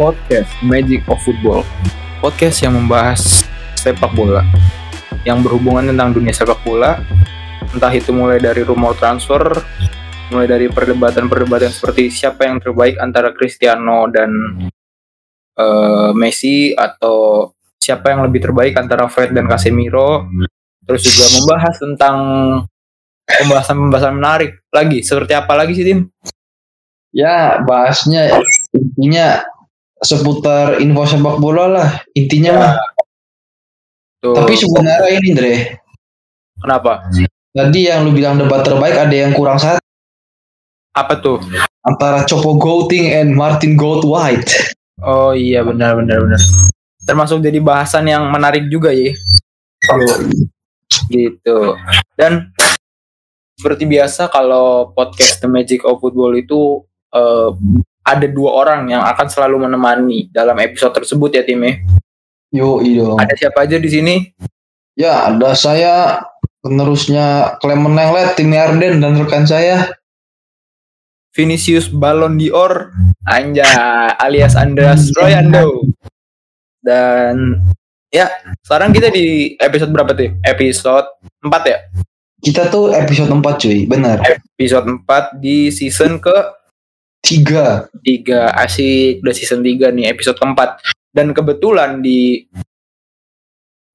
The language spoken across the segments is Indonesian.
podcast Magic of Football. Podcast yang membahas sepak bola yang berhubungan tentang dunia sepak bola, entah itu mulai dari rumor transfer, mulai dari perdebatan-perdebatan seperti siapa yang terbaik antara Cristiano dan uh, Messi atau siapa yang lebih terbaik antara Fred dan Casemiro. Terus juga membahas tentang pembahasan-pembahasan menarik lagi. Seperti apa lagi sih, Tim? Ya, bahasnya intinya seputar info sepak bola lah intinya ya. mah. Tuh. Tapi sebenarnya ini Dre. Kenapa? Tadi yang lu bilang debat terbaik ada yang kurang satu. Apa tuh? Antara Chopo Golding and Martin Gold White. Oh iya benar benar benar. Termasuk jadi bahasan yang menarik juga ya. gitu. Dan seperti biasa kalau podcast The Magic of Football itu uh, ada dua orang yang akan selalu menemani dalam episode tersebut ya tim ya. Yo iyo. Ada siapa aja di sini? Ya ada saya penerusnya Clement Lenglet, Tim Arden dan rekan saya. Vinicius Ballon d'Or Anja alias Andreas Royando. Dan ya sekarang kita di episode berapa tuh episode 4 ya? Kita tuh episode 4 cuy. Benar. Episode 4 di season ke tiga. Tiga. Asik udah season 3 nih episode keempat. Dan kebetulan di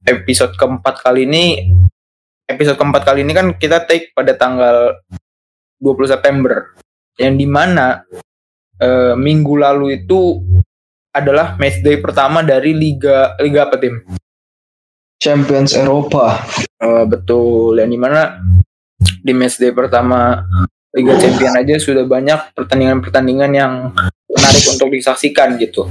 episode keempat kali ini episode keempat kali ini kan kita take pada tanggal 20 September. Yang di mana e, minggu lalu itu adalah match day pertama dari liga liga apa tim? Champions Eropa. E, betul. Yang di mana di match day pertama Liga Champion aja sudah banyak pertandingan-pertandingan yang menarik untuk disaksikan gitu.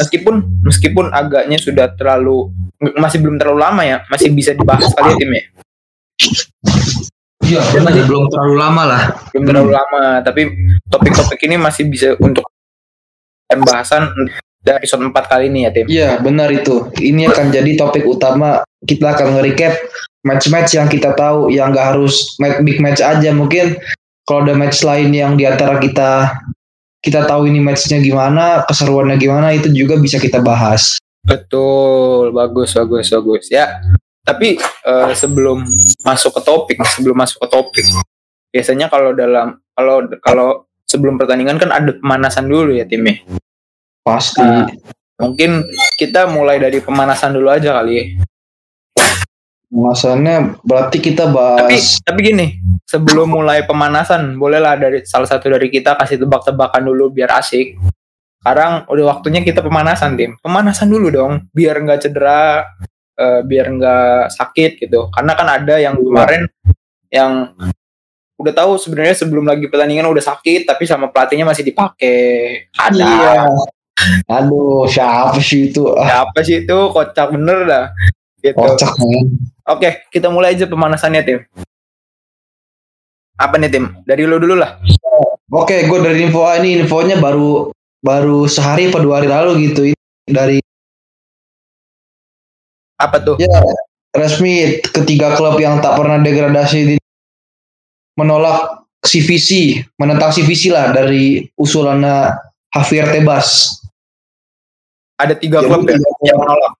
Meskipun meskipun agaknya sudah terlalu masih belum terlalu lama ya, masih bisa dibahas kali ya tim ya. Iya, masih belum terlalu lama lah. Belum terlalu hmm. lama, tapi topik-topik ini masih bisa untuk pembahasan dari episode 4 kali ini ya tim. Iya, benar itu. Ini akan jadi topik utama. Kita akan nge-recap match-match yang kita tahu yang gak harus big match aja mungkin kalau ada match lain yang di antara kita kita tahu ini matchnya gimana, keseruannya gimana itu juga bisa kita bahas. Betul, bagus, bagus, bagus. Ya, tapi uh, sebelum masuk ke topik, sebelum masuk ke topik, biasanya kalau dalam kalau kalau sebelum pertandingan kan ada pemanasan dulu ya timnya. Pasti. Nah, mungkin kita mulai dari pemanasan dulu aja kali ya. Pemanasannya berarti kita bahas. Tapi, tapi gini, sebelum mulai pemanasan, bolehlah dari salah satu dari kita kasih tebak-tebakan dulu biar asik. Sekarang udah waktunya kita pemanasan tim. Pemanasan dulu dong, biar nggak cedera, uh, biar nggak sakit gitu. Karena kan ada yang iya. kemarin yang udah tahu sebenarnya sebelum lagi pertandingan udah sakit, tapi sama pelatihnya masih dipakai. Ada. Iya. Aduh, siapa sih itu? Siapa sih itu? Kocak bener dah. Gitu. Kocak Oke, kita mulai aja pemanasannya tim. Apa nih tim? Dari lu dulu lah. Oke, gue dari info ini infonya baru baru sehari atau dua hari lalu gitu dari apa tuh? Ya resmi ketiga klub yang tak pernah degradasi di menolak CVC, menentang CVC lah dari usulannya Javier Tebas. Ada tiga klub ya, yang menolak.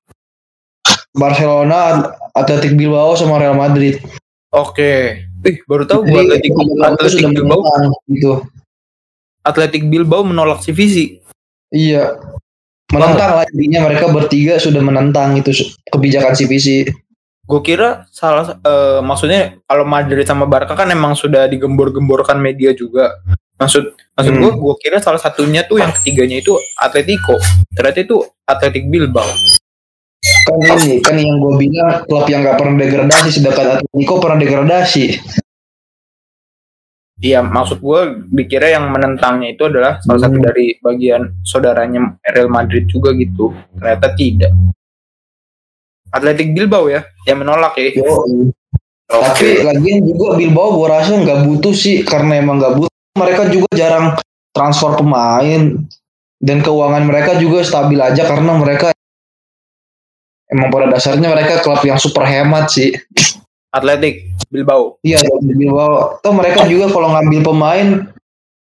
Barcelona, Athletic Bilbao sama Real Madrid. Oke. Ih, baru tahu gue Atletic, Atletic Bilbao. Gitu. Atletic Bilbao menolak CVC. Iya. Menentang lah intinya mereka bertiga sudah menentang itu kebijakan CVC. Gue kira salah uh, maksudnya kalau Madrid sama Barca kan emang sudah digembor-gemborkan media juga. Maksud maksud hmm. gue gue kira salah satunya tuh yang ketiganya itu Atletico. Ternyata itu Atletic Bilbao kan ini kan yang gue bilang klub yang gak pernah degradasi sedangkan Atletico pernah degradasi Iya, maksud gue dikira yang menentangnya itu adalah salah satu hmm. dari bagian saudaranya Real Madrid juga gitu. Ternyata tidak. Atletik Bilbao ya, yang menolak ya. Yo, okay. Tapi lagian juga Bilbao gue rasa nggak butuh sih, karena emang nggak butuh. Mereka juga jarang transfer pemain dan keuangan mereka juga stabil aja karena mereka emang pada dasarnya mereka klub yang super hemat sih. Atletik Bilbao. Iya, Bilbao. Tuh mereka juga kalau ngambil pemain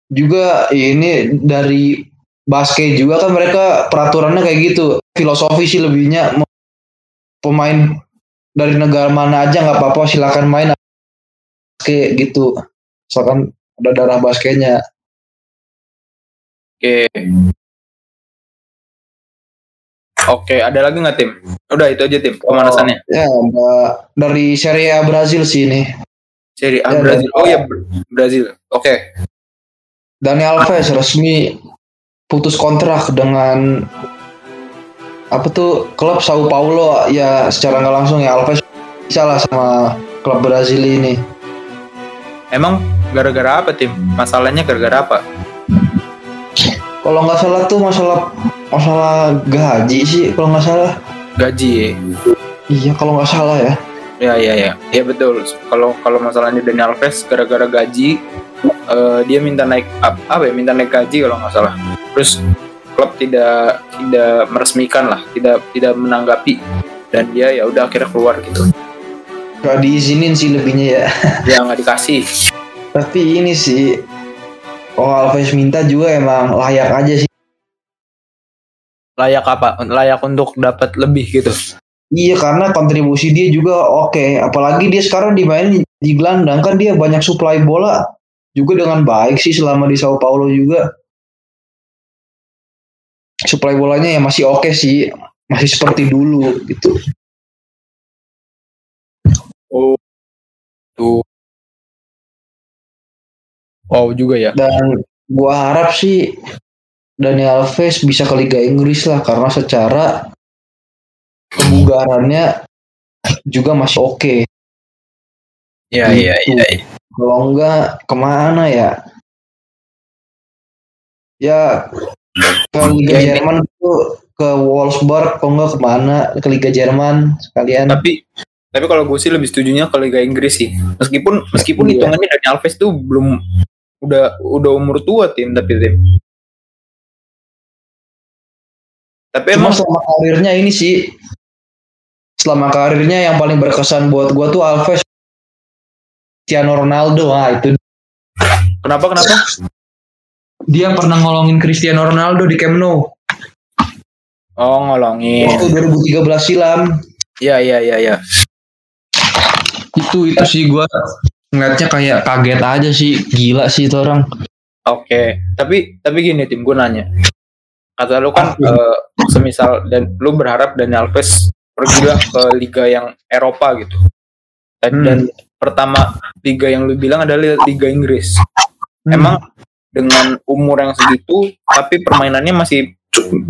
juga ini dari basket juga kan mereka peraturannya kayak gitu filosofi sih lebihnya pemain dari negara mana aja nggak apa-apa silakan main basket gitu misalkan ada darah basketnya Oke. Oke, ada lagi nggak tim? Udah itu aja tim pemanasannya. ya ada dari Serie A Brazil sih ini Seri A Ya, Brazil. Oh ya Brazil. Oke. Dani Alves resmi putus kontrak dengan apa tuh klub Sao Paulo ya secara nggak langsung ya Alves bisa lah sama klub Brazil ini Emang gara-gara apa tim? Masalahnya gara-gara apa? Kalau nggak salah tuh masalah masalah gaji sih kalau nggak salah Gaji. ya? iya kalau nggak salah ya Ya ya ya. Ya betul. Kalau kalau masalahnya Dani Alves gara-gara gaji eh, dia minta naik ap- apa ya? Minta naik gaji kalau nggak salah. Terus klub tidak tidak meresmikan lah, tidak tidak menanggapi dan dia ya udah akhirnya keluar gitu. nggak diizinin sih lebihnya ya Ya nggak dikasih. tapi ini sih kalau Alves minta juga emang layak aja sih Layak apa? Layak untuk dapat lebih gitu. Iya karena kontribusi dia juga oke, apalagi dia sekarang dimainin di gelandang kan dia banyak supply bola juga dengan baik sih selama di Sao Paulo juga. Supply bolanya ya masih oke sih, masih seperti dulu gitu. Oh. Tuh. Wow juga ya. Dan gua harap sih Dani Alves bisa ke Liga Inggris lah karena secara kebugarannya juga masih oke. Iya iya iya. iya. Kalau enggak ke mana ya? Ya ke Liga Ya, ini- Jerman tuh ke Wolfsburg, kalau enggak ke mana ke Liga Jerman sekalian. Tapi tapi kalau gue sih lebih setujunya ke Liga Inggris sih. Meskipun meskipun Iya. hitungannya Dani Alves tuh belum udah udah umur tua tim tapi tim. Tapi Cuma emang selama karirnya ini sih, selama karirnya yang paling berkesan buat gua tuh Alves, Cristiano Ronaldo, ah itu kenapa kenapa? dia pernah ngolongin Cristiano Ronaldo di Camp Nou Oh ngolongin. waktu 2013 silam. Iya iya iya iya. Itu itu sih gua ngeliatnya kayak kaget aja sih, gila sih itu orang. Oke. Tapi tapi gini tim gue nanya. Kata lu kan eh, semisal dan lu berharap Dani Alves pergilah ke liga yang Eropa gitu. Dan, Hmm. dan pertama liga yang lu bilang adalah liga Inggris. Emang dengan umur yang segitu, tapi permainannya masih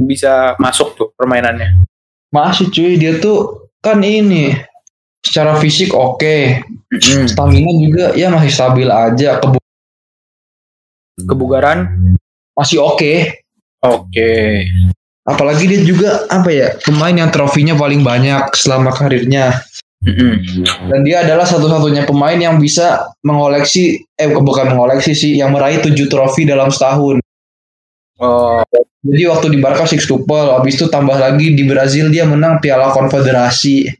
bisa masuk tuh permainannya. masih cuy dia tuh kan ini secara fisik oke, stamina juga ya masih stabil aja, kebu- Kebugaran, masih oke. oke. Apalagi dia juga apa ya pemain yang trofinya paling banyak selama karirnya. Mm-mm. Dan dia adalah satu-satunya pemain yang bisa mengoleksi, eh bukan mengoleksi sih, yang meraih tujuh trofi dalam setahun. Oh, Jadi waktu di Barca sextuple, habis itu tambah lagi di Brazil dia menang Piala Konfederasi.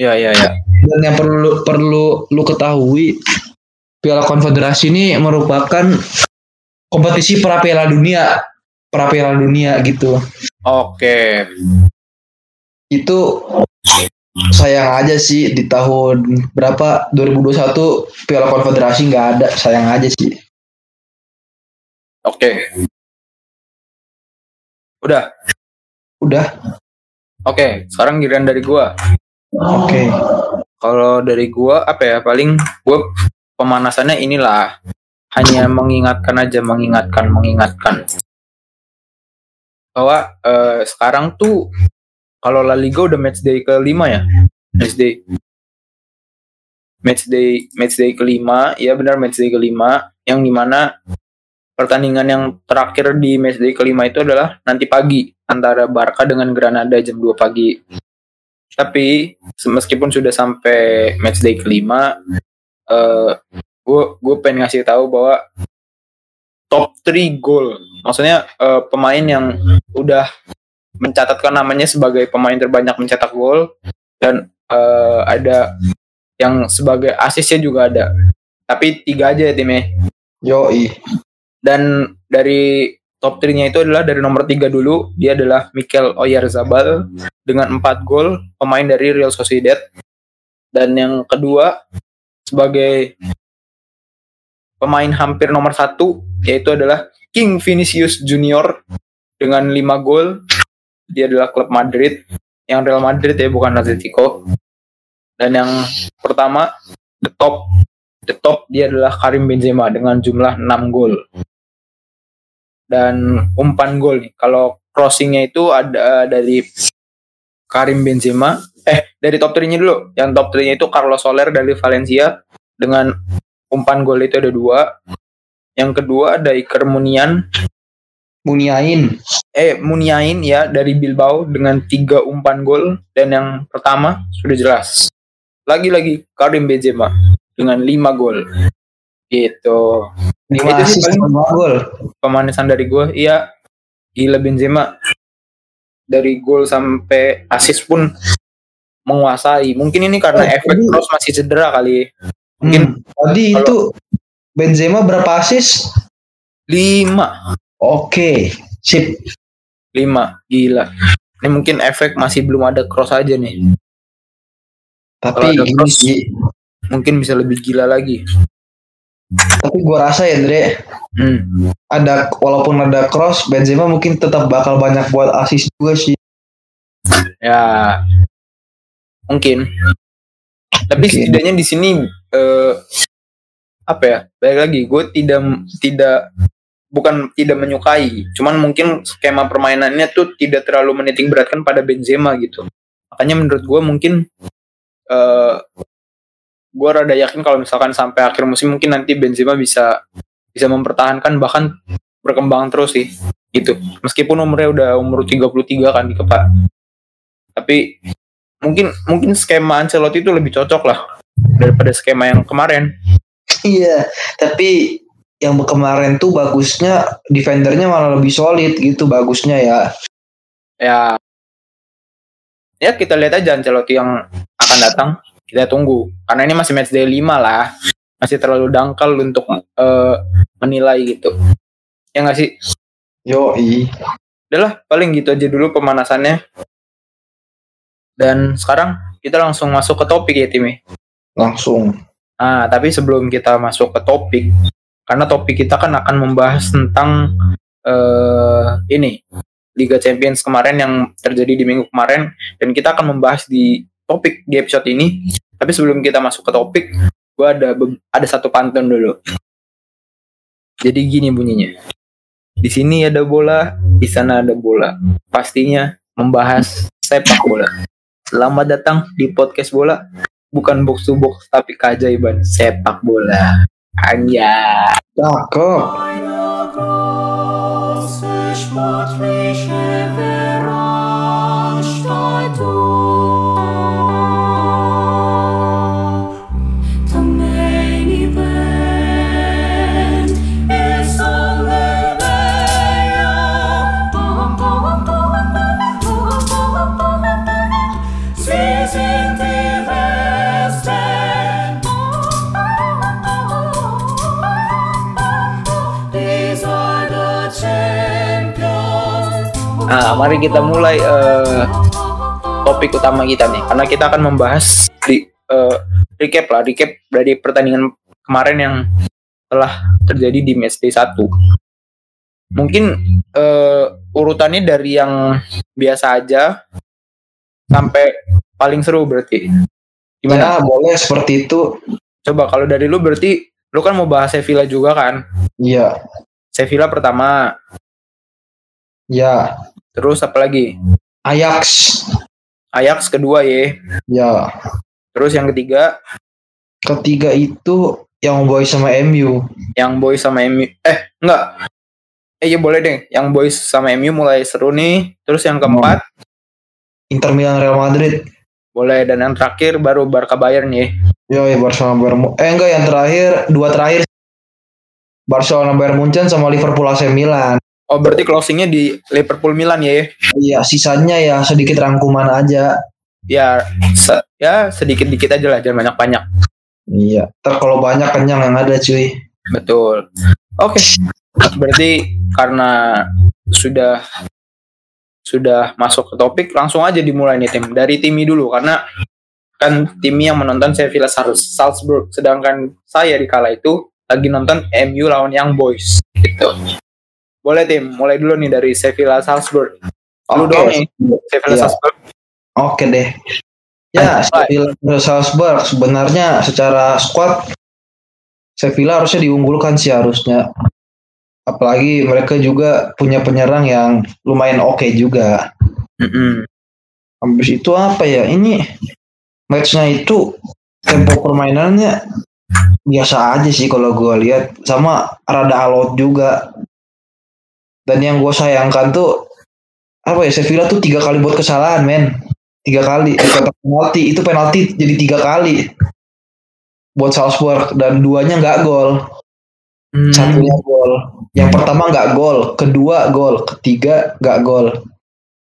Iya iya iya. Dan yang perlu perlu lu ketahui, Piala Konfederasi ini merupakan kompetisi pra Piala Dunia, pra Piala Dunia gitu. Oke. Itu sayang aja sih di tahun berapa 2021 Piala Konfederasi nggak ada, sayang aja sih. Oke. Udah. Udah, Oke, sekarang giliran dari gua. Oke. Kalau dari gua apa ya paling gua pemanasannya inilah. Hanya mengingatkan aja mengingatkan mengingatkan. Bahwa eh, sekarang tuh kalau La Liga udah match day kelima ya? Match day. Match day match day kelima. Ya benar match day kelima. Yang di mana pertandingan yang terakhir di match day kelima itu adalah nanti pagi antara Barca dengan Granada jam 2 pagi tapi meskipun sudah sampai match day kelima eh gue gue pengen ngasih tahu bahwa top 3 gol maksudnya eh, pemain yang udah mencatatkan namanya sebagai pemain terbanyak mencetak gol dan eh, ada yang sebagai asisnya juga ada tapi tiga aja ya timnya Yoi. dan dari top 3-nya itu adalah dari nomor 3 dulu, dia adalah Mikel Oyarzabal dengan 4 gol, pemain dari Real Sociedad. Dan yang kedua sebagai pemain hampir nomor satu yaitu adalah King Vinicius Junior dengan 5 gol. Dia adalah klub Madrid, yang Real Madrid ya bukan Atletico. Dan yang pertama the top the top dia adalah Karim Benzema dengan jumlah 6 gol dan umpan gol nih. Kalau crossingnya itu ada dari Karim Benzema. Eh, dari top 3-nya dulu. Yang top 3-nya itu Carlos Soler dari Valencia dengan umpan gol itu ada dua. Yang kedua ada Iker Munian. Muniain. Eh, Muniain ya dari Bilbao dengan tiga umpan gol. Dan yang pertama sudah jelas. Lagi-lagi Karim Benzema dengan lima gol. Gitu. Lima Itu sih paling- gol. pemanisan dari gue iya gila Benzema dari gol sampai assist pun menguasai mungkin ini karena Oh, efek cross masih cedera kali mungkin Hmm. Tadi Kalau- itu Benzema berapa assist? lima Oke, sip. lima gila ini mungkin efek masih belum ada cross aja nih Tapi gini mungkin bisa lebih gila lagi tapi gua rasa ya Andre, hmm. ada walaupun ada cross Benzema mungkin tetap bakal banyak buat assist juga sih. ya mungkin tapi Mungkin. setidaknya di sini eh, apa ya baik lagi gue tidak tidak bukan tidak menyukai cuman mungkin skema permainannya tuh tidak terlalu menitik beratkan pada Benzema gitu makanya menurut gue mungkin eh gue rada yakin kalau misalkan sampai akhir musim mungkin nanti Benzema bisa bisa mempertahankan bahkan berkembang terus sih gitu. Meskipun umurnya udah umur 33 kan di kepala tapi mungkin mungkin skema Ancelotti itu lebih cocok lah daripada skema yang kemarin. Iya, tapi yang kemarin tuh bagusnya defendernya malah lebih solid gitu bagusnya ya. ya. Ya kita lihat aja Ancelotti yang akan datang kita tunggu. Karena ini masih match day 5 lah. Masih terlalu dangkal untuk eh, menilai gitu. Ya nggak sih? Yoi. udahlah paling gitu aja dulu pemanasannya. Dan sekarang kita langsung masuk ke topik ya Timi Langsung. Nah, tapi sebelum kita masuk ke topik, karena topik kita kan akan membahas tentang eh ini Liga Champions kemarin yang terjadi di minggu kemarin, dan kita akan membahas di topik di episode ini. Tapi sebelum kita masuk ke topik, gue ada ada satu pantun dulu. Jadi gini bunyinya. Di sini ada bola, di sana ada bola. Pastinya membahas sepak bola. Selamat datang di podcast bola bukan box to box tapi keajaiban sepak bola. Anja. Cakep. Mari kita mulai eh, topik utama kita nih karena kita akan membahas di eh, recap lah, recap dari pertandingan kemarin yang telah terjadi di match day 1. Mungkin eh, urutannya dari yang biasa aja sampai paling seru berarti. Gimana? Ya boleh seperti itu. Coba kalau dari lu berarti lu kan mau bahas Sevilla juga kan? Iya. Sevilla pertama, Ya. Terus apa lagi? Ajax. Ajax kedua ya. Ya. Terus yang ketiga Ketiga itu yang boy sama MU. yang boys sama MU. Eh, enggak. Eh, iya boleh deh. Yang boys sama MU mulai seru nih. Terus yang keempat Inter Milan Real Madrid. boleh dan yang terakhir baru Barca Bayern ya. Yo, ya Barcelona Bayern Eh enggak yang terakhir dua terakhir Barcelona Bayern Munchen sama Liverpool AC Milan. Oh, berarti closingnya di Liverpool Milan ya. Iya, sisanya ya sedikit rangkuman aja. Ya, se- ya sedikit-dikit aja lah, jangan banyak-banyak. Iya. Ntar kalau banyak kenyang yang ada cuy. Betul. Oke. Berarti karena sudah sudah masuk ke topik langsung aja dimulai nih tim dari Timi dulu karena kan Timi yang menonton Sevilla Sal- Salzburg sedangkan saya di kala itu lagi nonton MU lawan Young Boys gitu boleh tim mulai dulu nih dari Sevilla Salzburg lu doang nih Sevilla Iya. Salzburg Oke deh. Ya, Sevilla Salzburg sebenarnya secara squad Sevilla harusnya diunggulkan sih harusnya. Apalagi mereka juga punya penyerang yang lumayan oke juga. Mm-mm. Habis itu apa ya? Ini matchnya itu tempo permainannya biasa aja sih kalau gue lihat sama rada alot juga. Dan yang gue sayangkan tuh apa ya Sevilla tuh tiga kali buat kesalahan men. Tiga kali. Di kotak penalti itu penalti jadi tiga kali. Buat Salzburg. Dan duanya nggak gol. Hmm. satunya gol. Yang pertama nggak gol. Kedua gol. Ketiga nggak gol.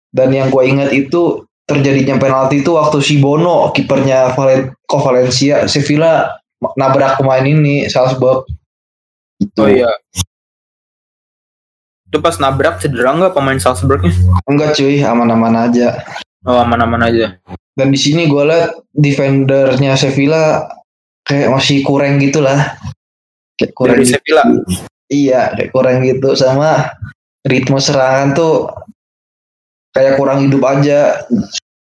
Dan yang gue ingat itu terjadinya penalti itu waktu si Bono kipernya Valen Ko Valencia Sevilla nabrak pemain ini Salzburg. Itu. Oh iya. Itu pas nabrak cedera nggak pemain Salzburgnya? enggak cuy aman-aman aja Oh aman-aman aja. dan di sini gue liat defendernya Sevilla kayak masih kurang gitu lah kayak kurang Dari gitu. Sevilla. iya kayak kurang gitu sama ritme serangan tuh kayak kurang hidup aja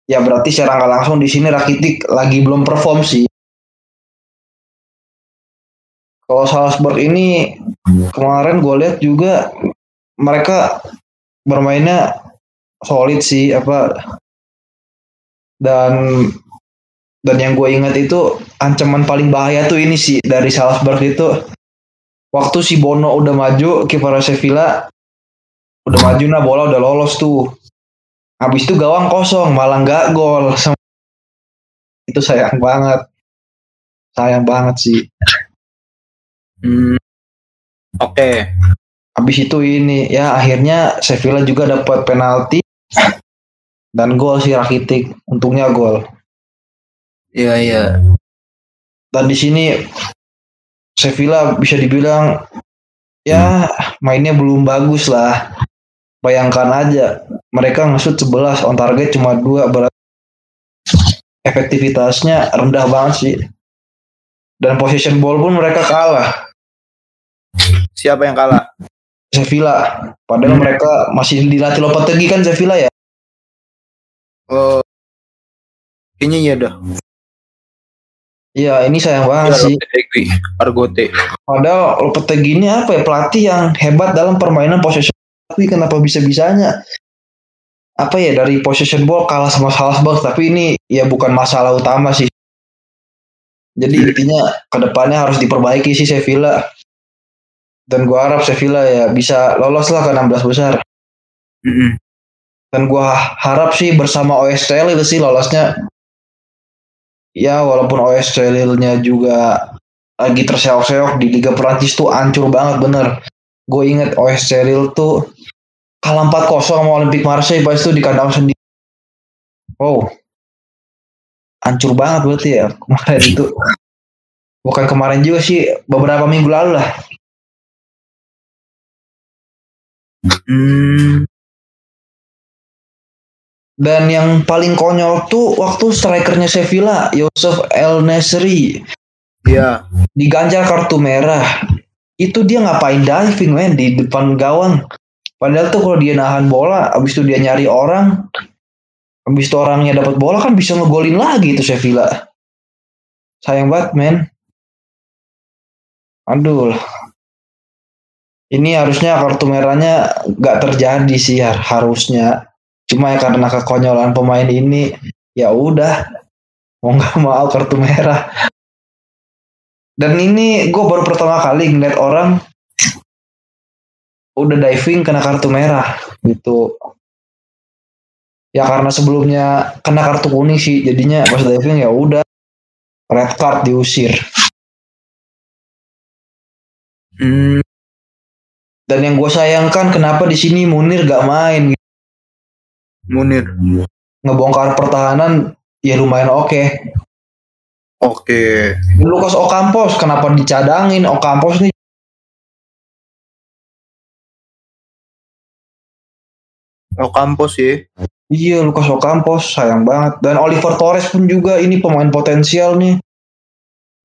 ya berarti secara nggak langsung di sini Rakitic lagi belum perform sih kalau Salzburg ini kemarin gue lihat juga mereka bermainnya solid sih apa dan dan yang gue ingat itu ancaman paling bahaya tuh ini sih dari Salzburg itu. Waktu si Bono udah maju kiper Sevilla udah maju nah bola udah lolos tuh. Habis itu gawang kosong malah nggak gol. Itu sayang banget. Sayang banget sih. Hmm. Oke. Habis itu ini ya akhirnya Sevilla juga dapat penalti dan gol si Rakitic untungnya gol Iya iya. dan di sini Sevilla bisa dibilang ya mainnya belum bagus lah. Bayangkan aja mereka nge-shoot 11 on target cuma dua berarti efektivitasnya rendah banget sih. Dan possession ball pun mereka kalah Siapa yang kalah? Sevilla. Padahal Hmm. mereka masih dilatih Lopetegui kan Sevilla ya. Oh. Kayaknya iya dah. Iya ini sayang banget sih. Lopetegui, Argote. Padahal Lopetegui ini apa ya pelatih yang hebat dalam permainan possession tapi kenapa bisa-bisanya apa ya dari possession ball kalah sama Salzburg tapi ini ya bukan masalah utama sih. Jadi intinya ke depannya harus diperbaiki sih Sevilla. Dan gua harap Sevilla ya bisa lolos lah ke 16 besar. Mm-mm. Dan gua harap sih bersama OSCL itu sih lolosnya. Ya walaupun OSCL-nya juga lagi terseok-seok di Liga Perancis tuh hancur banget bener. Gue inget OSCL tuh kalah 4-0 sama Olympique Marseille pas itu di kandang sendiri. Wow. Hancur banget berarti ya kemarin itu. Bukan kemarin juga sih, beberapa minggu lalu lah. Hmm. Dan yang paling konyol tuh waktu strikernya Sevilla, Yosef El Nesri, Iya. diganjar kartu merah. Itu dia ngapain diving men di depan gawang. Padahal tuh kalau dia nahan bola, abis itu dia nyari orang, abis itu orangnya dapat bola kan bisa ngegolin lagi itu Sevilla. Sayang banget men. Aduh. Ini harusnya kartu merahnya nggak terjadi sih har- harusnya. Cuma ya karena kekonyolan pemain ini, ya udah mau nggak mau kartu merah. Dan ini gue baru pertama kali ngeliat orang udah diving kena kartu merah gitu. Ya karena sebelumnya kena kartu kuning sih, jadinya pas diving ya udah red card diusir. Hmm. Dan yang gue sayangkan kenapa di sini Munir gak main Munir. ngebongkar pertahanan ya lumayan oke. Oke. Lukas Ocampos kenapa dicadangin? Ocampos nih Ocampos sih. Iya Lucas Ocampos sayang banget dan Oliver Torres pun juga ini pemain potensial nih.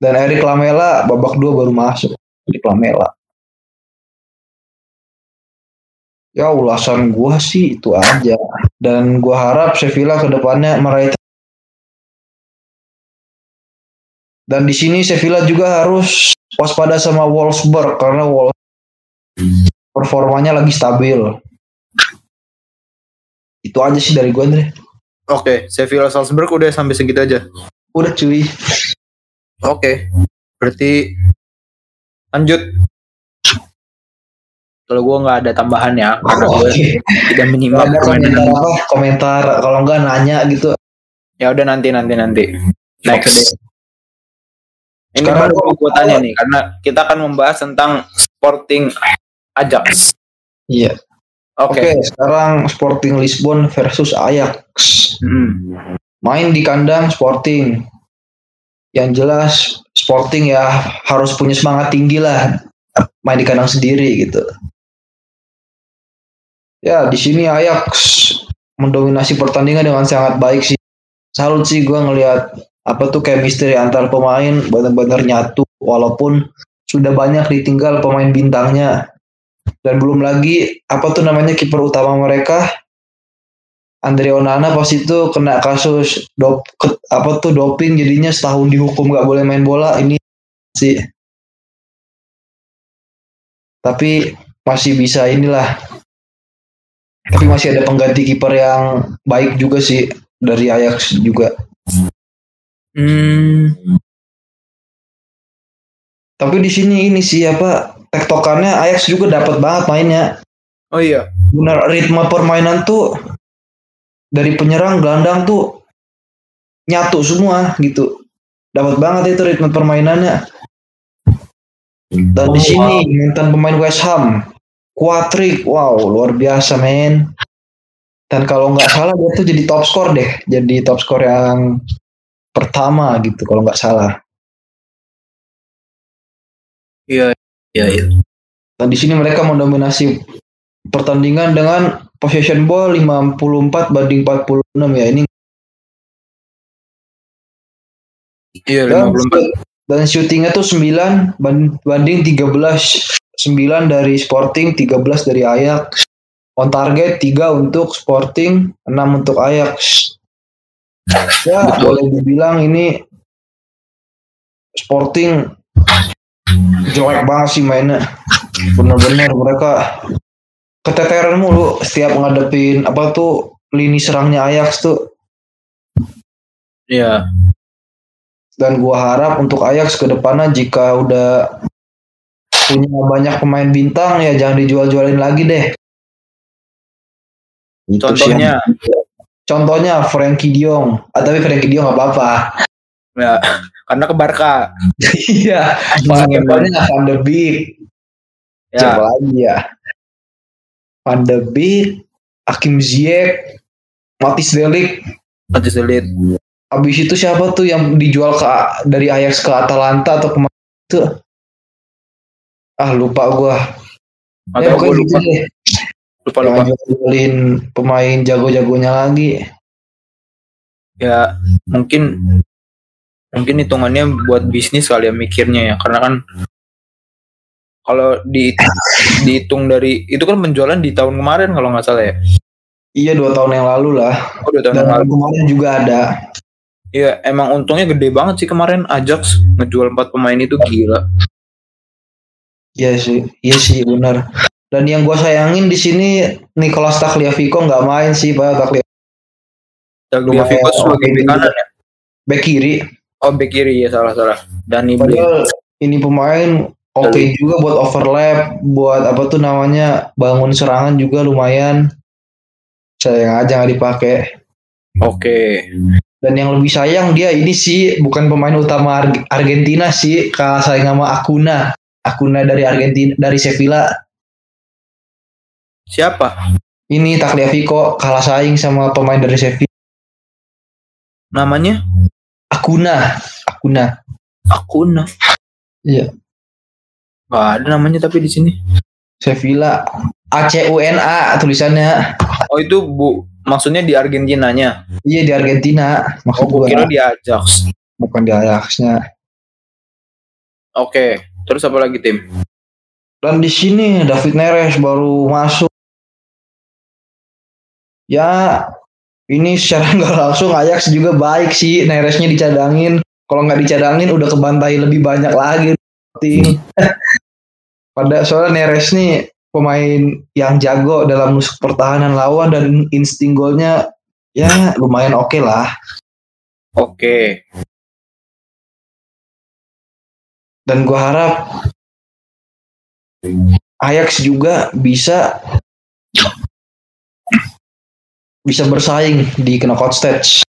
Dan Eric Lamela babak dua baru masuk. Eric Lamela. Ya ulasan gua sih itu aja. Dan gua harap Sevilla ke depannya meraih dan di sini Sevilla juga harus waspada sama Wolfsburg karena Wolf performanya lagi stabil. Itu aja sih dari gua Andre. Oke, Sevilla Salzburg udah sampai segitu aja. Udah cuy. Oke. Berarti lanjut. Kalau gua nggak ada tambahan ya, karena gue tidak menyimak komentar apa? Komentar kalau enggak nanya gitu. Ya udah nanti nanti nanti. Next. Next. Ini Sekarang baru gue tanya nih, karena kita akan membahas tentang Sporting Ajax. Iya. Oke. Oke, sekarang Sporting Lisbon versus Ajax. Hmm. Main di kandang Sporting. Yang jelas Sporting ya harus punya semangat tinggi lah main di kandang sendiri gitu. Ya, di sini Ajax mendominasi pertandingan dengan sangat baik sih. Salut sih gue ngelihat apa tuh chemistry antar pemain benar-benar nyatu walaupun sudah banyak ditinggal pemain bintangnya. Dan belum lagi apa tuh namanya kiper utama mereka? Andre Onana pas itu kena kasus dop apa tuh doping jadinya setahun dihukum nggak boleh main bola. Ini sih. Tapi masih bisa inilah tapi masih ada pengganti kiper yang baik juga sih dari Ajax juga. Hmm. tapi di sini ini sih apa tektokannya Ajax juga dapat banget mainnya. Oh iya. benar ritme permainan tuh dari penyerang gelandang tuh nyatu semua gitu. Dapat banget itu ritme permainannya. Dan di Oh, sini mantan pemain West Ham Quatrik wow luar biasa men dan kalau nggak salah dia tuh jadi top skor deh jadi top skor yang pertama gitu kalau nggak salah Iya. Iya, iya. dan di sini mereka mendominasi pertandingan dengan possession ball 54 banding 46 ya ini Iya, Dan, 54. dan syutingnya tuh 9 ban- banding 13 9 dari Sporting 13 dari Ajax on target 3 untuk Sporting 6 untuk Ajax ya Betul. boleh dibilang ini Sporting jelek banget sih mainnya bener-bener mereka keteteran mulu setiap ngadepin apa tuh lini serangnya Ajax tuh Iya. dan gua harap untuk Ajax ke depannya jika udah punya banyak pemain bintang ya jangan dijual-jualin lagi deh. Contohnya contohnya Frankie Diong. Ah, tapi Frankie Diong nggak apa-apa. ya karena ke Barca. Iya, depannya Van de Beek. Siapa Ya, lagi ya? Van de Beek, Hakim Ziyech, Matis Delik. Nanti sulit. Habis itu siapa tuh yang dijual ke dari Ajax ke Atalanta atau ke mana itu? Ah lupa gua. Atau gue pokoknya lupa, gitu lupa lupa. Jualin pemain jago-jagonya lagi. Ya mungkin mungkin hitungannya buat bisnis kali ya mikirnya ya, karena kan kalau di dihitung dari itu kan penjualan di tahun kemarin kalau nggak salah ya. Iya dua tahun yang lalu lah. Oh, dua tahun Dan yang lalu. kemarin juga ada. Iya, emang untungnya gede banget sih kemarin Ajax ngejual empat pemain itu gila. Iya sih, iya sih benar. Dan yang gue sayangin di sini Nicolas Tagliafico nggak main sih pak Tagliafico Tagliafico sebagai bek kanan ya. back kiri. Oh, bek kiri ya salah salah. Blin. Padahal ini pemain oke Dari- juga buat overlap, buat apa tuh namanya bangun serangan juga lumayan. Sayang aja nggak dipakai. Oke. Dan yang lebih sayang dia ini sih bukan pemain utama Ar- Argentina sih, kalah saing sama Acuna. Acuna dari Argentina dari Sevilla. Siapa? Ini Tagliafico kalah saing sama pemain dari Sevilla. Namanya? Acuna, Acuna. Akuna. Iya. Gak ada namanya tapi di sini. Sevilla. A C U N A tulisannya. Oh itu bu, maksudnya di Argentinanya. Iya di Argentina Oh, maksud gue gua. kira di Ajax. Bukan di Ajaxnya. Oke, terus apa lagi tim? Dan di sini David Neres baru masuk. Ya, ini secara nggak langsung Ajax juga baik sih Neresnya dicadangin. Kalau nggak dicadangin udah kebantai lebih banyak lagi. Tim. Pada soalnya Neres nih pemain yang jago dalam nusuk pertahanan lawan dan insting golnya ya lumayan oke lah. Oke, Dan gua harap Ajax juga bisa bisa bersaing di knockout stage.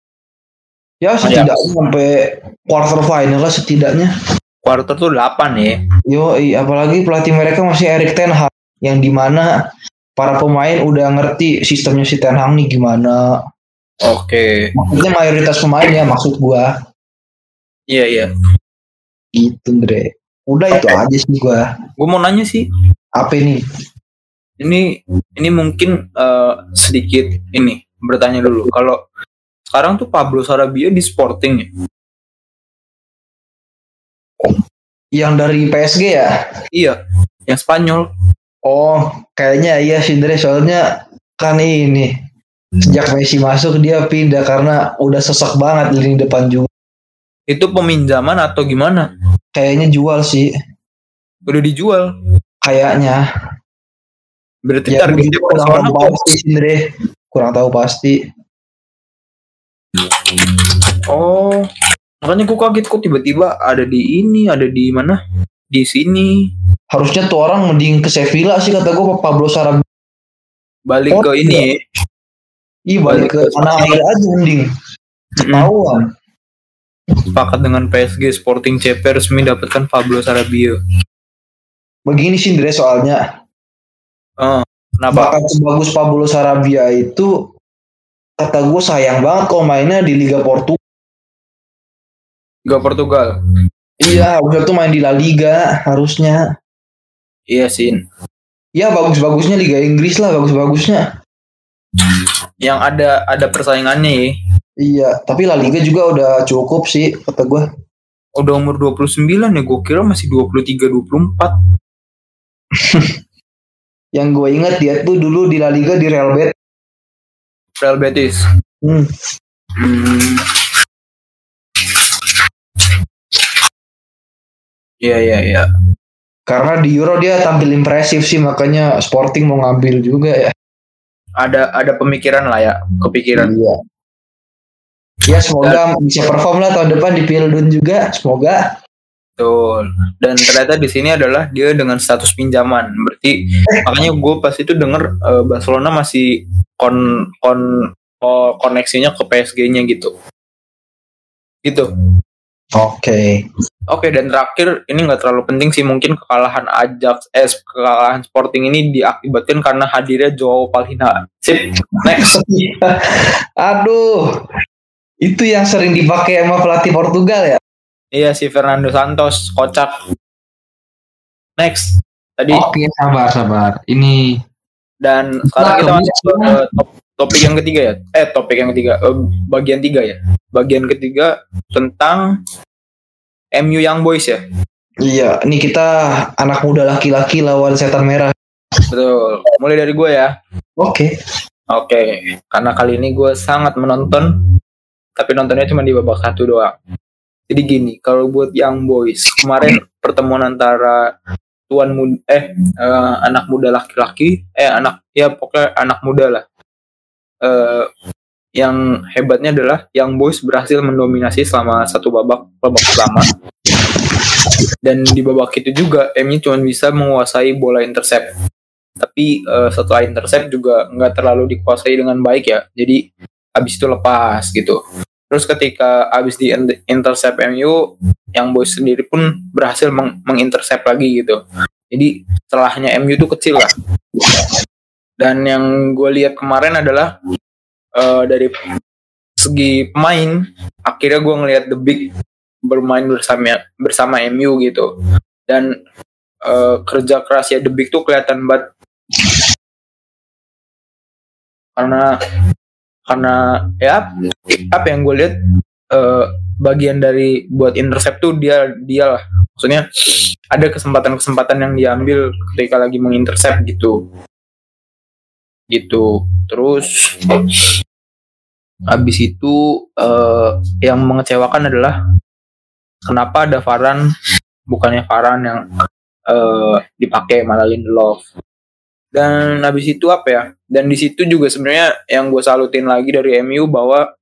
Ya setidaknya sampai quarter final lah setidaknya. quarter tuh 8 ya. Yo, apalagi pelatih mereka masih Erik Ten Hag yang di mana para pemain udah ngerti sistemnya si Ten Hag nih gimana. Oke, Maksudnya mayoritas pemain ya maksud gua iya iya. Gitu, Dre. Udah itu aja sih gua. Gue mau nanya sih, Apa nih? ini ini mungkin eh, sedikit ini bertanya dulu. Kalau sekarang tuh Pablo Sarabia di Sporting ya? Yang dari PSG ya? Iya, yang Spanyol. Oh, kayaknya iya sih Dre, soalnya kan ini sejak Messi masuk dia pindah karena udah sesek banget lini depan juga. Itu peminjaman atau gimana? Kayaknya jual sih, Udah dijual. kayaknya. Berarti Ya, targetnya kurang tahu pasti Dre. Kurang tahu pasti. Oh, makanya gue kaget kok tiba-tiba ada di ini, ada di mana? Di sini. Harusnya tuh orang mending ke Sevilla sih kata gue Pablo Sarabia. Balik Oh, ke ini. Ih balik ke tanah air aja mending. Ketahuan. Sepakat dengan PSG Sporting CP resmi dapatkan Pablo Sarabia. Begini sih Dre soalnya. Oh, kenapa? Bakat sebagus Pablo Sarabia itu kata gue sayang banget kalau mainnya di Liga Portugal. Gak Portugal. Iya, harusnya tuh main di La Liga harusnya. Iya sih. Ya bagus-bagusnya Liga Inggris lah bagus-bagusnya. Yang ada ada persaingannya ya. Iya, tapi La Liga juga udah cukup sih kata gue. Udah umur 29 ya, gue kira masih 23 24. Yang gue ingat dia tuh dulu di La Liga di Real Betis. Real Betis. Hmm. Hmm. Iya iya iya. Karena di Euro dia tampil impresif sih makanya Sporting mau ngambil juga ya. Ada ada pemikiran lah ya, kepikiran. Iya. Ya semoga bisa perform lah tahun depan di Piala juga. Semoga. Betul. Dan ternyata di sini adalah dia dengan status pinjaman. Berarti makanya gue pas itu denger eh, Barcelona masih kon kon oh, koneksinya ke PSG-nya gitu. Gitu. Oke. Oke dan terakhir ini nggak terlalu penting sih mungkin kekalahan Ajax eh kekalahan Sporting ini diakibatkan karena hadirnya Joao Palhinha. Sip. Next. Aduh. Itu yang sering dipakai sama pelatih Portugal ya. Iya si Fernando Santos kocak. Next. Tadi Oke, sabar sabar. Ini dan sekarang kita masuk ke top- topik yang ketiga ya. Eh topik yang ketiga, Eh, bagian tiga ya. Bagian ketiga tentang MU Young Boys ya. iya, ini kita anak muda laki-laki lawan setan merah. Betul. Mulai dari gue ya. Oke. Oke, karena kali ini gue sangat menonton, tapi nontonnya cuma di babak satu doang. Jadi gini, kalau buat Young Boys kemarin pertemuan antara tuan muda, eh eh, anak muda laki-laki, eh anak ya pokoknya anak muda lah. Eh yang hebatnya adalah Young Boys berhasil mendominasi selama satu babak babak pertama. Dan di babak itu juga MU cuma bisa menguasai bola intercept tapi eh, setelah intercept juga nggak terlalu dikuasai dengan baik ya jadi habis itu lepas gitu terus ketika habis di in- intercept MU yang boys sendiri pun berhasil meng- mengintercept lagi gitu. Jadi celahnya MU itu kecil lah. Dan yang gue lihat kemarin adalah eh, dari segi pemain akhirnya gue ngelihat the big bermain bersama bersama MU gitu. Dan eh, kerja kerasnya the big tuh kelihatan banget. Karena karena ya apa yang gue lihat eh, bagian dari buat intercept tuh dia dia lah. Maksudnya ada kesempatan-kesempatan yang diambil ketika lagi mengintercept gitu. Gitu. Terus habis itu eh, yang mengecewakan adalah kenapa ada Varan bukannya Varan yang eh, dipakai malah Lindelof dan habis itu apa ya? Dan di situ juga sebenarnya yang gue salutin lagi dari MU bahwa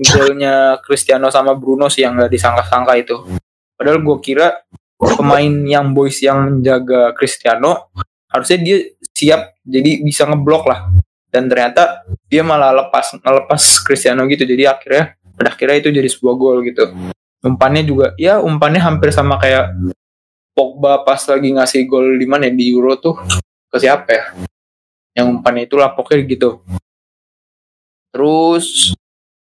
golnya Cristiano sama Bruno sih yang gak disangka-sangka itu. Padahal gue kira pemain yang boys yang menjaga Cristiano harusnya dia siap jadi bisa ngeblok lah. Dan ternyata dia malah lepas ngelepas Cristiano gitu. Jadi akhirnya pada akhirnya itu jadi sebuah gol gitu. Umpannya juga ya umpannya hampir sama kayak Pogba pas lagi ngasih gol di mana ya, di Euro tuh ke siapa ya? Yang umpannya itu lah pokoknya gitu. Terus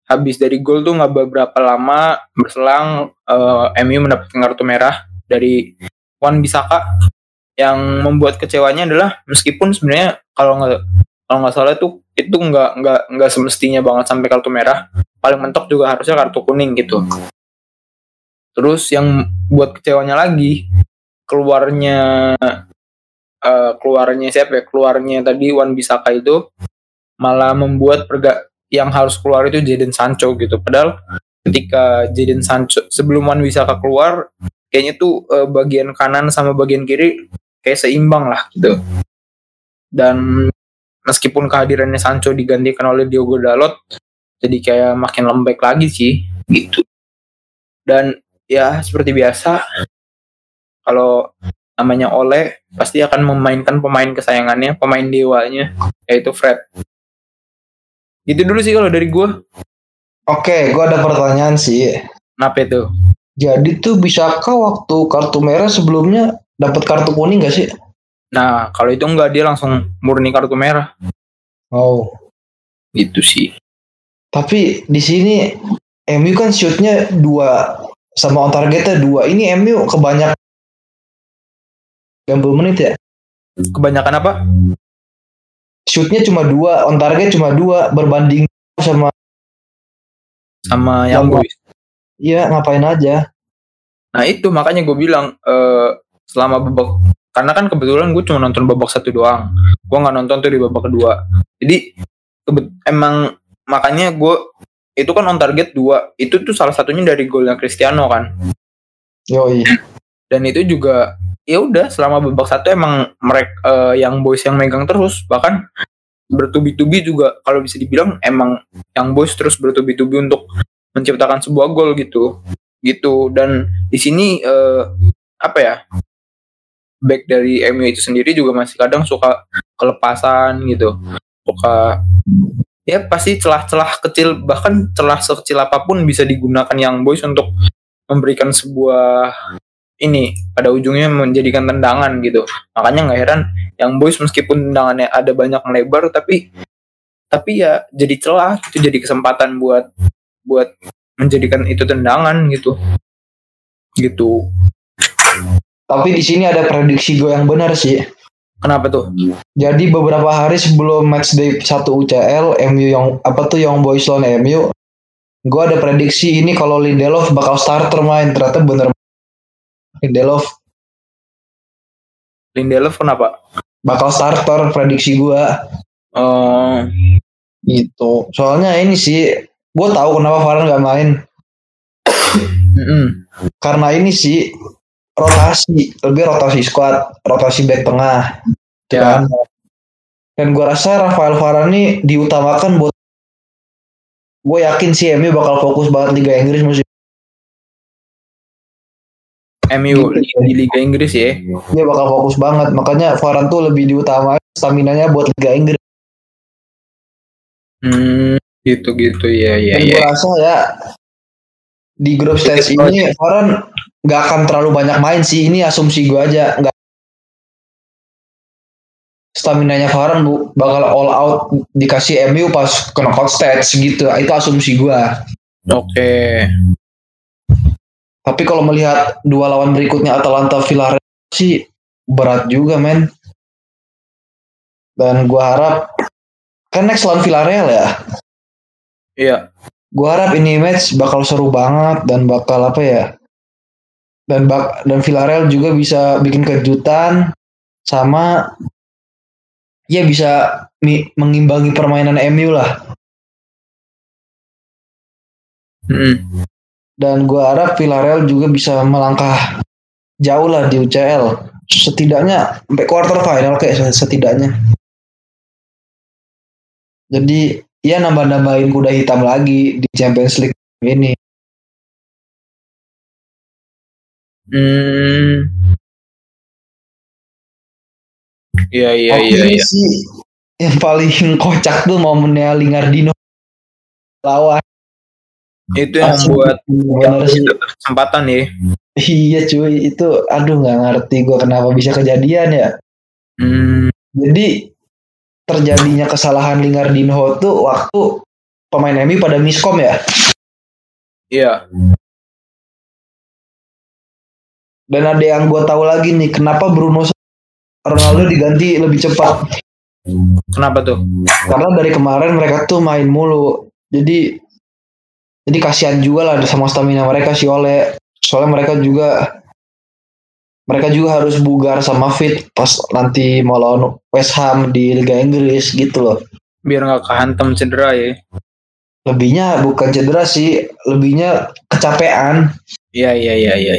habis dari gol tuh nggak beberapa lama berselang eh, MU mendapatkan kartu merah dari Wan Bisaka. Yang membuat kecewanya adalah meskipun sebenarnya kalau nggak kalau nggak salah tuh itu nggak nggak nggak semestinya banget sampai kartu merah. Paling mentok juga harusnya kartu kuning gitu. Terus yang buat kecewanya lagi keluarnya eh, keluarnya siapa ya? Keluarnya tadi Wan Bisaka itu malah membuat perga yang harus keluar itu Jadon Sancho gitu. Padahal ketika Jadon Sancho sebelum Wan Bisaka keluar kayaknya tuh eh, bagian kanan sama bagian kiri kayak seimbang lah gitu. Dan meskipun kehadirannya Sancho digantikan oleh Diogo Dalot jadi kayak makin lembek lagi sih gitu. Dan ya seperti biasa kalau namanya Ole pasti akan memainkan pemain kesayangannya pemain dewanya yaitu Fred itu dulu sih kalau dari gue Oke, gua ada pertanyaan sih. kenapa itu Jadi tuh bisakah waktu kartu merah sebelumnya dapat kartu kuning gak sih? nah kalau itu enggak dia langsung murni kartu merah Oh. gitu sih Tapi di sini MU kan shootnya dua sama on targetnya dua. Ini MU kebanyak 90 menit ya. kebanyakan apa Shootnya cuma dua, on target cuma dua berbanding sama sama yang boys Iya ngapain aja. Nah itu makanya gue bilang eh, selama babak karena kan kebetulan gue cuma nonton babak satu doang. Gue nggak nonton tuh di babak kedua. Jadi kebe- emang makanya gue itu kan on target dua. Itu tuh salah satunya dari golnya Cristiano kan. Yoi. Dan itu juga ya udah selama babak satu emang mereka yang boys yang megang terus bahkan bertubi-tubi juga kalau bisa dibilang emang yang boys terus bertubi-tubi untuk menciptakan sebuah gol gitu. Gitu. Dan di sini eh, apa ya back dari MU itu sendiri juga masih kadang suka kelepasan gitu. Suka ya pasti celah-celah kecil bahkan celah sekecil apa pun bisa digunakan yang boys untuk memberikan sebuah ini pada ujungnya menjadikan tendangan gitu makanya nggak heran yang boys meskipun tendangannya ada banyak melebar tapi tapi ya jadi celah itu jadi kesempatan buat buat menjadikan itu tendangan gitu gitu Tapi di sini ada prediksi gue yang benar sih. kenapa tuh Jadi beberapa hari sebelum match day 1 UCL, MU yang apa tuh yang boys lawan MU, gue ada prediksi ini kalau Lindelof bakal starter main. Ternyata bener Lindelof Lindelof kenapa bakal starter prediksi gue Eh, gitu. Soalnya ini sih, gue tahu kenapa Varane nggak main. mm-mm. Karena ini sih rotasi, lebih rotasi squad, rotasi back tengah. gitu Ya. kan. Dan gue rasa Rafael Varane ini diutamakan buat gue yakin sih MU bakal fokus banget Liga Inggris musim MU di, Liga Inggris. Ya. Dia bakal fokus banget. Makanya Varane tuh lebih diutamakan stamina nya buat Liga Inggris. Hmm, gitu gitu ya ya dan ya gue rasa ya di grup stage ini Varane nggak akan terlalu banyak main sih. Ini asumsi gue aja. Nggak stamina nya Varane bu bakal all out dikasih MU pas ke knockout stage gitu. Itu asumsi gue oke tapi kalau melihat dua lawan berikutnya Atalanta Villarreal sih berat juga men dan gue harap kan next lawan Villarreal ya. Iya. Gua harap ini match bakal seru banget dan bakal apa ya? Dan bak dan Villarreal juga bisa bikin kejutan sama ya bisa mengimbangi permainan MU lah. Mm. Dan gua harap Villarreal juga bisa melangkah jauh lah di UCL. Setidaknya sampai quarter final kayak setidaknya. Jadi ya nambah-nambahin kuda hitam lagi di Champions League ini. Hmm. Iya iya iya iya. sih yang paling kocak tuh momennya Lingardino lawan. Itu yang Asli, membuat sih. kesempatan ya. Iya cuy itu aduh nggak ngerti gua kenapa bisa kejadian ya. Hmm. Jadi terjadinya kesalahan Lingardino tuh waktu pemain MU pada miskom ya. Iya. Dan ada yang gue tahu lagi nih kenapa Bruno Ronaldo diganti lebih cepat. Kenapa tuh? Karena dari kemarin mereka tuh main mulu. Jadi jadi kasihan juga lah sama stamina mereka si Ole. Soalnya mereka juga mereka juga harus bugar sama fit pas nanti mau lawan West Ham di Liga Inggris gitu loh. Biar nggak kehantam cedera ya. Lebihnya bukan cedera sih, lebihnya kecapean. Iya iya iya iya.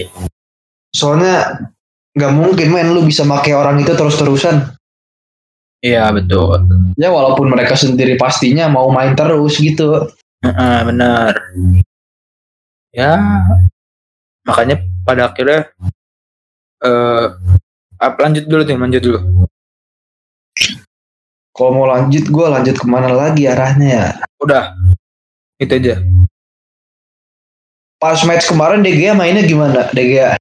Soalnya nggak mungkin men lu bisa pakai orang itu terus-terusan. Iya betul. Ya walaupun mereka sendiri pastinya mau main terus gitu. Heeh, benar. Ya. Makanya pada akhirnya eh apa lanjut dulu tim lanjut dulu. Kalau mau lanjut gue lanjut ke mana lagi arahnya ya? Udah. Itu aja. Pas match kemarin Gea mainnya gimana? De Gea.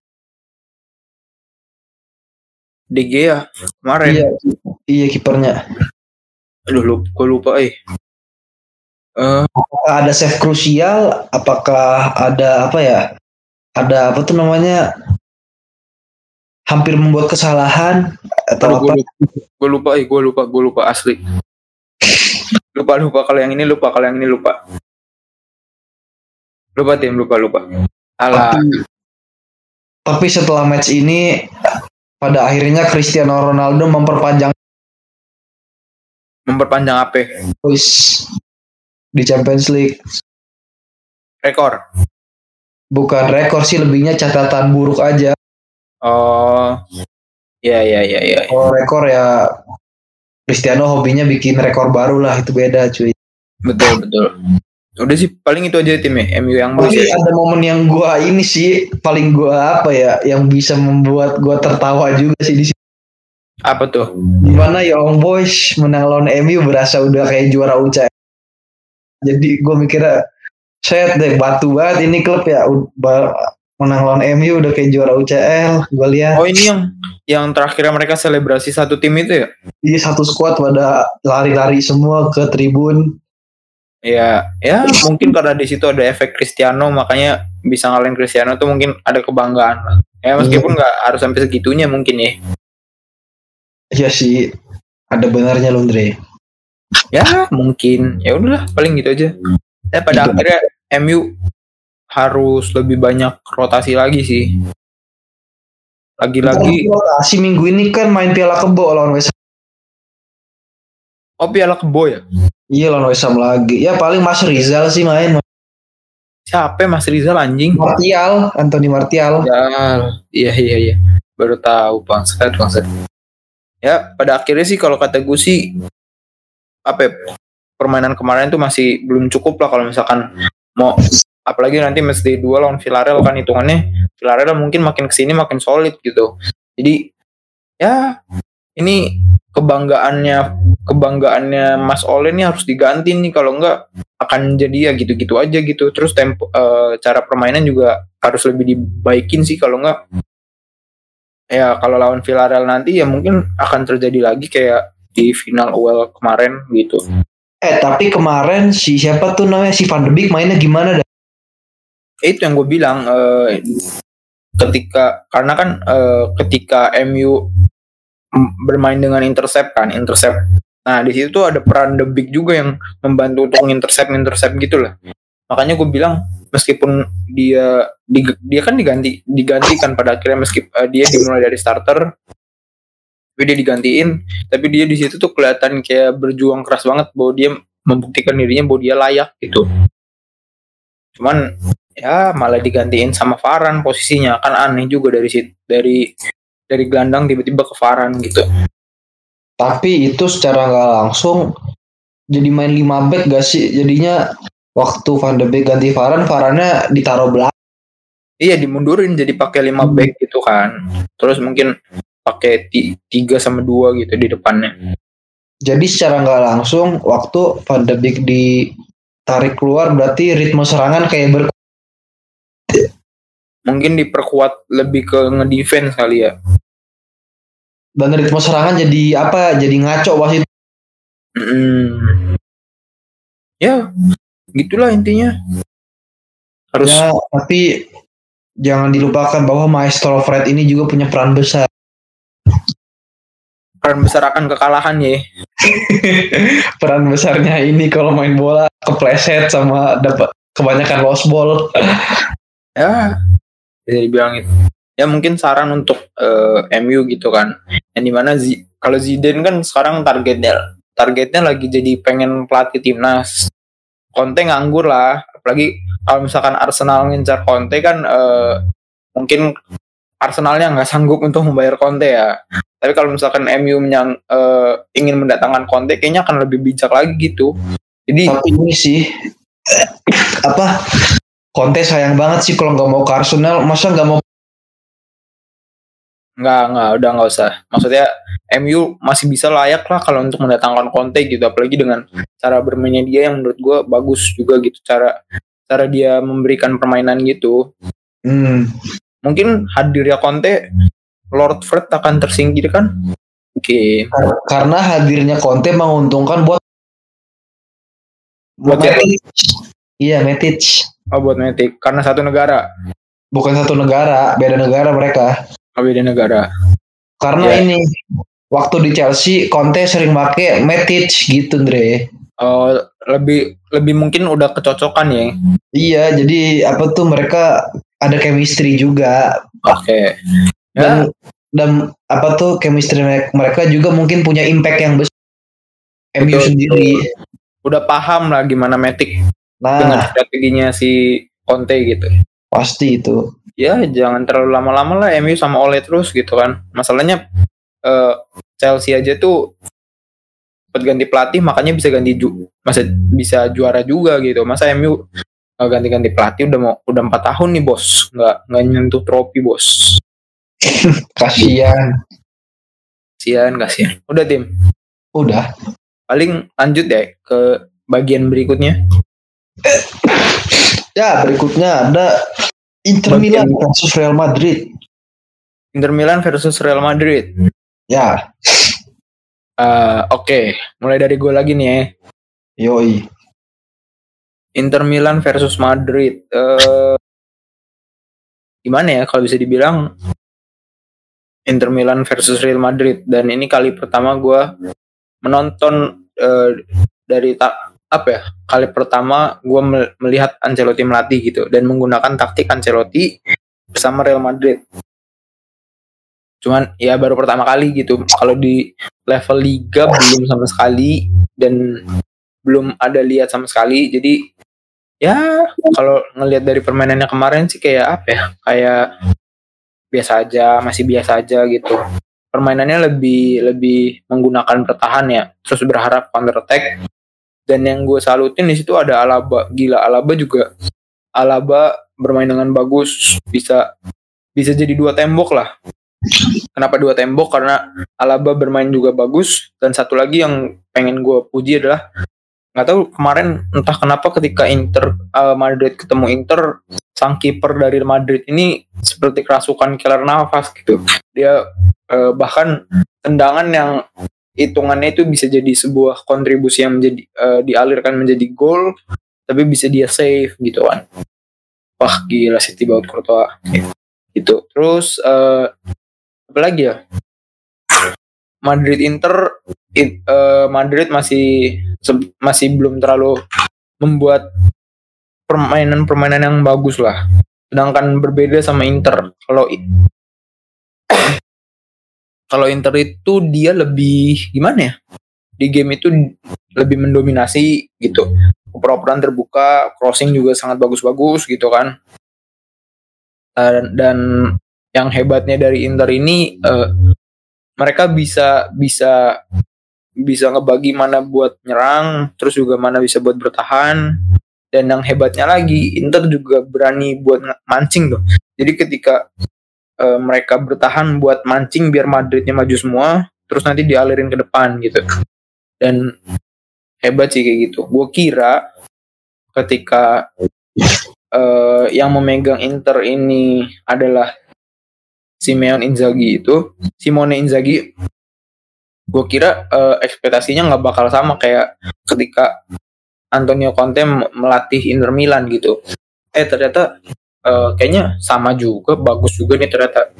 De Gea kemarin. Iya, iya kipernya. Aduh lupa, gue lupa eh. Eh, Apakah ada save krusial? Apakah ada apa ya? Ada apa tuh namanya? Hampir membuat kesalahan atau aduh, apa? gue lupa, gue lupa, eh, gue lupa, gue lupa asli. lupa lupa kalau yang ini lupa kalau yang ini lupa. Lupa tim lupa lupa. Alah, Tapi, tapi setelah match ini pada akhirnya Cristiano Ronaldo memperpanjang memperpanjang apa? Di Champions League. Rekor. Bukan rekor sih lebihnya catatan buruk aja. Oh, ya ya ya ya. Kalau rekor ya Cristiano hobinya bikin rekor baru lah itu beda cuy. Betul betul. Udah sih paling itu aja tim ya MU yang Tapi bagus ya. ada momen yang gua ini sih paling gua apa ya yang bisa membuat gua tertawa juga sih di sini. Apa tuh? Di mana Young Boys menang lawan MU berasa udah kayak juara UCL. Jadi gua mikirnya set deh batu banget ini klub ya menang lawan MU udah kayak juara UCL. Gua lihat Oh ini yang yang terakhir mereka selebrasi satu tim itu ya? ini satu squad pada lari-lari semua ke tribun. Ya, ya mungkin karena di situ ada efek Cristiano makanya bisa ngalahin Cristiano tuh mungkin ada kebanggaan. Ya meskipun nggak harus sampai segitunya mungkin ya. Iya sih ada benarnya loh Andre. Ya mungkin. Ya udahlah paling gitu aja. Ya pada Gitu. akhirnya MU harus lebih banyak rotasi lagi sih. Lagi-lagi Rotasi minggu ini kan main Piala Kebo lawan West Ham. oh piala kebo ya. Iya lawan West Ham lagi. Ya paling Mas Rizal sih main. Siapa ya, Mas Rizal anjing? Martial, Anthony Martial. Ya, iya iya iya. Baru tahu bangsat bangsat. Ya, pada akhirnya sih kalau kata gue sih apa ya, permainan kemarin tuh masih belum cukup lah kalau misalkan mau apalagi nanti day 2 lawan Villarreal kan hitungannya Villarreal mungkin makin ke sini makin solid gitu. Jadi ya ini kebanggaannya kebanggaannya Mas Ole ini harus diganti nih kalau enggak akan jadi ya gitu-gitu aja gitu. Terus tempo eh, cara permainan juga harus lebih dibaikin sih kalau enggak ya kalau lawan Villarreal nanti ya mungkin akan terjadi lagi kayak di final UEL kemarin gitu. Eh tapi kemarin si siapa tuh namanya si Van de Beek mainnya gimana dah? Itu yang gue bilang eh, ketika karena kan eh, ketika MU bermain dengan intercept kan intercept Nah di situ tuh ada peran The Big juga yang membantu untuk intercept intercept gitu lah. Makanya gue bilang meskipun dia di- dia kan diganti digantikan pada akhirnya meskipun dia dimulai dari starter tapi dia digantiin tapi dia di situ tuh kelihatan kayak berjuang keras banget bahwa dia membuktikan dirinya bahwa dia layak gitu cuman ya malah digantiin sama Varan posisinya kan aneh juga dari situ dari dari gelandang tiba-tiba ke Varan gitu Tapi itu secara nggak langsung jadi main 5 back gak sih? Jadinya waktu Van de Beek ganti Varane, Varane ditaruh belakang. iya dimundurin jadi pakai 5 back gitu kan terus mungkin pakai ti- tiga sama dua gitu di depannya Jadi secara nggak langsung waktu Van de Beek ditarik keluar berarti ritme serangan kayak ber mungkin diperkuat lebih ke ngedefense kali ya dan ritme serangan jadi apa? Jadi ngaco wasit. Mm. Ya, gitulah intinya. Harus Ya, tapi jangan dilupakan bahwa Maestro Fred ini juga punya peran besar. Peran besar akan kekalahan ya. peran besarnya ini kalau main bola kepleset sama dapat kebanyakan lost ball. Ya, bisa dibilang itu. Ya mungkin saran untuk eh, MU gitu kan. Yang di mana Zi- kalau Zidane kan sekarang targetnya targetnya lagi jadi pengen pelatih timnas. Conte nganggur lah, apalagi kalau misalkan Arsenal ngincar Conte kan eh, mungkin Arsenalnya nggak sanggup untuk membayar Conte ya. Tapi kalau misalkan MU menyang, eh, ingin mendatangkan Conte, kayaknya akan lebih bijak lagi gitu. Jadi Tapi ini sih apa? Conte sayang banget sih kalau nggak mau ke Arsenal, masa nggak mau nggak nggak udah nggak usah. Maksudnya MU masih bisa layak lah kalau untuk mendatangkan Conte gitu, apalagi dengan cara bermainnya dia yang menurut gue bagus juga gitu cara cara dia memberikan permainan gitu. Hmm, Mungkin hadirnya Conte, Lord Fred akan tersingkirkan. Oke, kar- karena hadirnya Conte menguntungkan buat Buat? Matic. Iya, Matic. oh buat Matic karena satu negara, Bukan satu negara, beda negara mereka. oh, beda negara. Karena Iya. ini waktu di Chelsea Conte sering pakai Matic gitu, Andre. Oh, lebih lebih mungkin udah kecocokan ya. Iya, jadi apa tuh mereka ada chemistry juga Oke. Ya, dan dan apa tuh chemistry me- mereka juga mungkin punya impact yang besar. MU Betul, sendiri. udah paham lah gimana Matic dengan Nah, strateginya si Conte gitu. pasti itu. Ya, jangan terlalu lama-lama lah MU sama Ole terus gitu kan. Masalahnya eh, Chelsea aja tuh cepet ganti pelatih makanya bisa ganti ju masa bisa juara juga gitu. Masa MU nggak ganti-ganti pelatih udah mau udah empat tahun nih bos nggak nggak nyentuh trofi bos Kasihan. sian kasihan udah tim Udah. paling lanjut deh ke bagian berikutnya Ya, berikutnya ada Inter Bagian- Milan versus Real Madrid. Inter Milan versus Real Madrid Ya, Eh, oke mulai dari gue lagi nih ya yoi. Inter Milan versus Madrid. Eh gimana ya kalau bisa dibilang Inter Milan versus Real Madrid dan ini kali pertama gue menonton eh, dari tak apa ya kali pertama gue melihat Ancelotti melatih gitu dan menggunakan taktik Ancelotti bersama Real Madrid. Cuman ya baru pertama kali gitu. Kalau di level liga belum sama sekali dan belum ada lihat sama sekali. Jadi ya kalau ngelihat dari permainannya kemarin sih kayak apa ya? Kayak biasa aja, masih biasa aja gitu. Permainannya lebih lebih menggunakan bertahan ya, terus berharap counter attack. Dan yang gue salutin di situ ada Alaba, gila Alaba juga. Alaba bermain dengan bagus, bisa bisa jadi dua tembok lah. Kenapa dua tembok? Karena Alaba bermain juga bagus dan satu lagi yang pengen gue puji adalah nggak tahu kemarin entah kenapa ketika Inter eh, Madrid ketemu Inter sang kiper dari Madrid ini seperti kerasukan killer nafas gitu. Dia eh, bahkan tendangan yang hitungannya itu bisa jadi sebuah kontribusi yang menjadi eh, dialirkan menjadi gol tapi bisa dia save gitu kan. Wah gila sih Thibaut Courtois. Gitu. Terus eh, apa lagi ya? Madrid Inter it- eh, Madrid masih masih belum terlalu membuat permainan-permainan yang bagus lah. Sedangkan berbeda sama Inter. Kalau kalau Inter itu dia lebih gimana ya? Di game itu lebih mendominasi gitu. Oper-operan terbuka, crossing juga sangat bagus-bagus gitu kan. Dan, dan yang hebatnya dari Inter ini eh, mereka bisa bisa bisa ngebagi mana buat nyerang, terus juga mana bisa buat bertahan. Dan yang hebatnya lagi, Inter juga berani buat mancing tuh. Jadi ketika eh, mereka bertahan buat mancing biar Madridnya maju semua, terus nanti dialirin ke depan gitu. Dan hebat sih kayak gitu. Gue kira ketika eh, yang memegang Inter ini adalah Simeon Inzaghi itu, Simone Inzaghi, gue kira eh, ekspektasinya nggak bakal sama kayak ketika Antonio Conte melatih Inter Milan gitu. Eh ternyata eh, kayaknya sama juga, bagus juga nih ternyata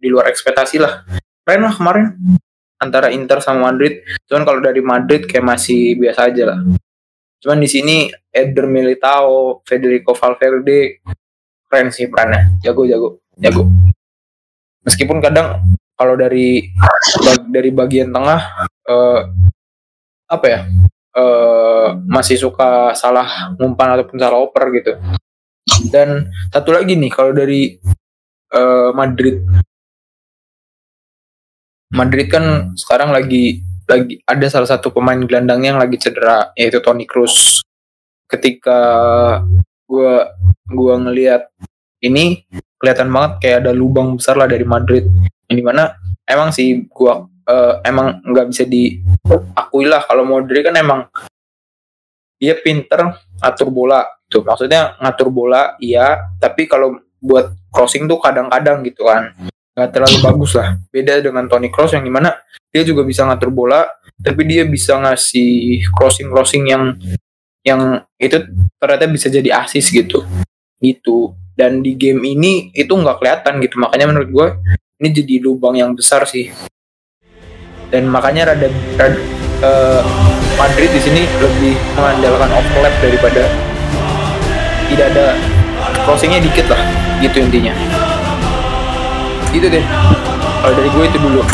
di luar ekspektasi lah. Keren lah kemarin antara Inter sama Madrid. Cuman kalau dari Madrid kayak masih biasa aja lah. Cuman di sini Eder Militao, Federico Valverde keren sih perannya, jago jago jago. Meskipun kadang kalau dari dari bagian tengah eh, apa ya eh, masih suka salah ngumpan ataupun salah oper gitu. Dan satu lagi nih kalau dari eh, Madrid Madrid kan sekarang lagi lagi ada salah satu pemain gelandangnya yang lagi cedera yaitu Toni Kroos. Ketika gua gua ngelihat ini kelihatan banget kayak ada lubang besar lah dari Madrid. Yang di mana emang sih gua eh, emang nggak bisa diakui lah kalau Modric kan emang dia pinter ngatur bola gitu. Maksudnya ngatur bola iya, tapi kalau buat crossing tuh kadang-kadang gitu kan nggak terlalu bagus lah. Beda dengan Toni Kroos yang di mana dia juga bisa ngatur bola, tapi dia bisa ngasih crossing-crossing yang yang itu ternyata bisa jadi asis gitu. Gitu. Dan di game ini itu nggak kelihatan gitu. Makanya menurut gue ini jadi lubang yang besar sih. Dan makanya rada, rada eh, Madrid di sini lebih mengandalkan overlap daripada tidak ada crossingnya dikit lah gitu intinya. Gitu deh. Kalau dari gue itu dulu